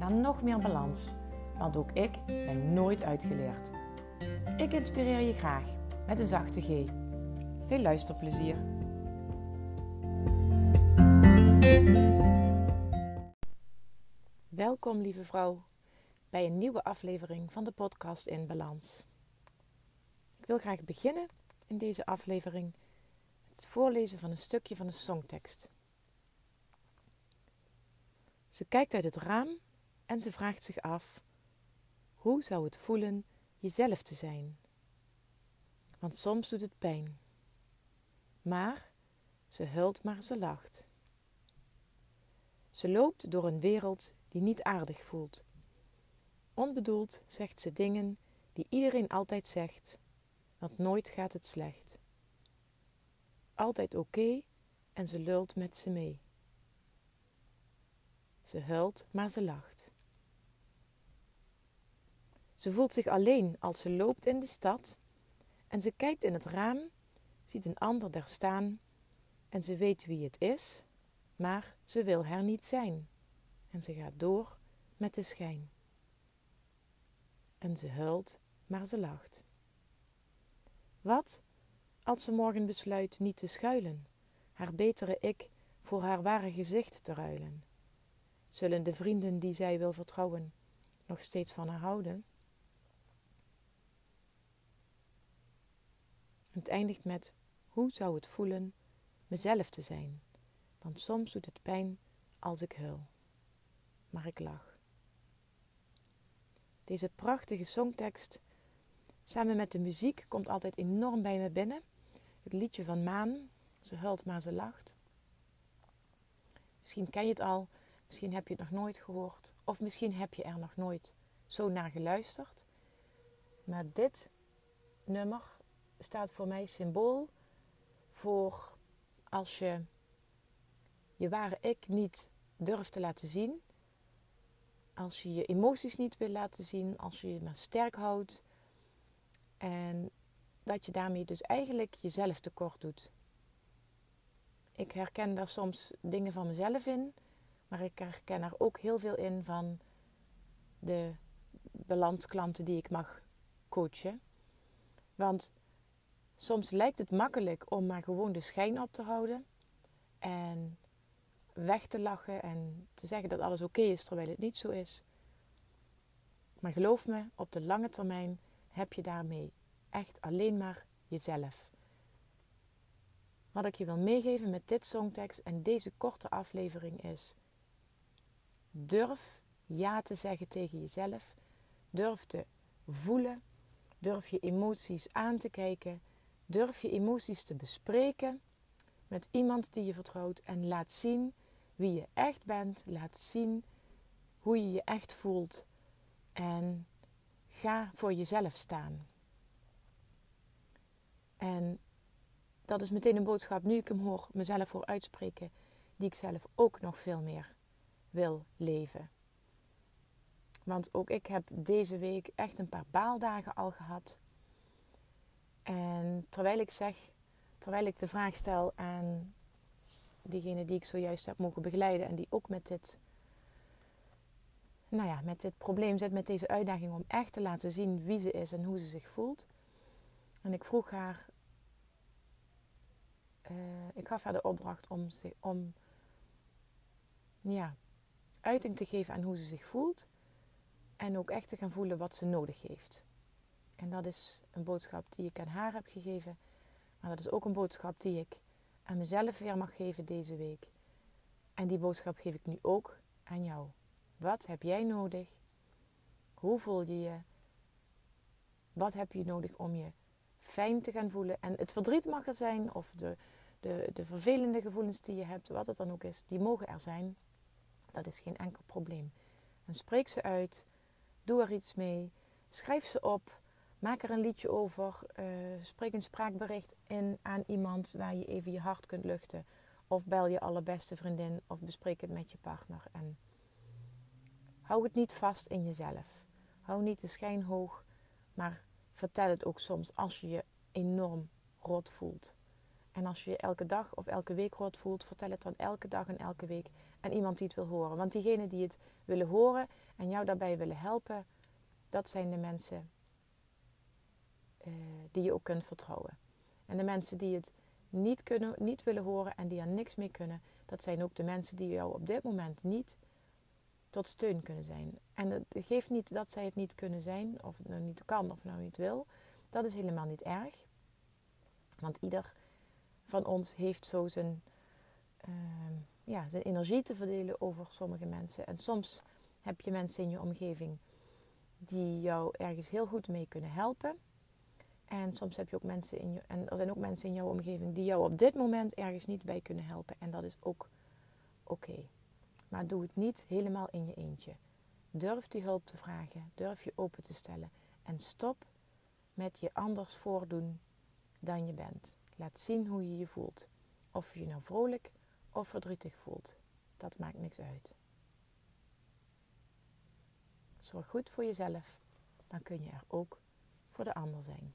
naar nog meer balans. Want ook ik ben nooit uitgeleerd. Ik inspireer je graag met een zachte G. Veel luisterplezier. Welkom lieve vrouw bij een nieuwe aflevering van de podcast In Balans. Ik wil graag beginnen in deze aflevering met het voorlezen van een stukje van een songtekst. Ze kijkt uit het raam en ze vraagt zich af: hoe zou het voelen jezelf te zijn? Want soms doet het pijn. Maar ze huilt maar ze lacht. Ze loopt door een wereld die niet aardig voelt. Onbedoeld zegt ze dingen die iedereen altijd zegt, want nooit gaat het slecht. Altijd oké en ze lult met ze mee. Ze huilt, maar ze lacht. Ze voelt zich alleen als ze loopt in de stad en ze kijkt in het raam, ziet een ander daar staan en ze weet wie het is, maar ze wil haar niet zijn. En ze gaat door met de schijn. En ze huilt, maar ze lacht. Wat als ze morgen besluit niet te schuilen, haar betere ik voor haar ware gezicht te ruilen? Zullen de vrienden die zij wil vertrouwen nog steeds van haar houden? Het eindigt met: hoe zou het voelen mezelf te zijn? Want soms doet het pijn als ik huil, maar ik lach. Deze prachtige songtekst samen met de muziek komt altijd enorm bij me binnen. Het liedje van Maan, ze huilt maar ze lacht. Misschien ken je het al, Misschien heb je het nog nooit gehoord. Of misschien heb je er nog nooit zo naar geluisterd. Maar dit nummer staat voor mij symbool voor als je je ware ik niet durft te laten zien. Als je je emoties niet wil laten zien. Als je je maar sterk houdt. En dat je daarmee dus eigenlijk jezelf tekort doet. Ik herken daar soms dingen van mezelf in maar ik herken er ook heel veel in van de balansklanten die ik mag coachen. Want soms lijkt het makkelijk om maar gewoon de schijn op te houden en weg te lachen en te zeggen dat alles oké is terwijl het niet zo is. Maar geloof me, op de lange termijn heb je daarmee echt alleen maar jezelf. Wat ik je wil meegeven met dit songtekst en deze korte aflevering is: Durf ja te zeggen tegen jezelf. Durf te voelen. Durf je emoties aan te kijken. Durf je emoties te bespreken met iemand die je vertrouwt. En laat zien wie je echt bent. Laat zien hoe je je echt voelt. En ga voor jezelf staan. En dat is meteen een boodschap, nu ik hem hoor, mezelf voor uitspreken, die ik zelf ook nog veel meer wil leven. Want ook ik heb deze week echt een paar baaldagen al gehad. En terwijl ik zeg, terwijl ik de vraag stel aan diegene die ik zojuist heb mogen begeleiden en die ook met dit, nou ja, met dit probleem zit, met deze uitdaging om echt te laten zien wie ze is en hoe ze zich voelt. En ik vroeg haar, uh, ik gaf haar de opdracht om, om ja, uiting te geven aan hoe ze zich voelt. En ook echt te gaan voelen wat ze nodig heeft. En dat is een boodschap die ik aan haar heb gegeven. Maar dat is ook een boodschap die ik aan mezelf weer mag geven deze week. En die boodschap geef ik nu ook aan jou. Wat heb jij nodig? Hoe voel je je? Wat heb je nodig om je fijn te gaan voelen? En het verdriet mag er zijn, of de, de, de vervelende gevoelens die je hebt, wat het dan ook is, die mogen er zijn. Dat is geen enkel probleem. En spreek ze uit. Doe er iets mee. Schrijf ze op. Maak er een liedje over. Uh, spreek een spraakbericht in aan iemand waar je even je hart kunt luchten. Of bel je allerbeste vriendin of bespreek het met je partner. En hou het niet vast in jezelf. Hou niet de schijn hoog, maar vertel het ook soms als je je enorm rot voelt. En als je je elke dag of elke week rot voelt, vertel het dan elke dag en elke week aan iemand die het wil horen. Want diegenen die het willen horen en jou daarbij willen helpen, dat zijn de mensen uh, die je ook kunt vertrouwen. En de mensen die het niet, kunnen, niet willen horen en die er niks mee kunnen, dat zijn ook de mensen die jou op dit moment niet tot steun kunnen zijn. En het geeft niet dat zij het niet kunnen zijn, of het nou niet kan of nou niet wil. Dat is helemaal niet erg. Want ieder van ons heeft zo zijn, ehm, ja, zijn energie te verdelen over sommige mensen. En soms heb je mensen in je omgeving die jou ergens heel goed mee kunnen helpen. En soms heb je ook mensen in je, en er zijn ook mensen in jouw omgeving die jou op dit moment ergens niet bij kunnen helpen. En dat is ook oké. Maar doe het niet helemaal in je eentje. Durf die hulp te vragen, durf je open te stellen en stop met je anders voordoen dan je bent. Laat zien hoe je je voelt. Of je je nou vrolijk of verdrietig voelt. Dat maakt niks uit. Zorg goed voor jezelf, dan kun je er ook voor de ander zijn.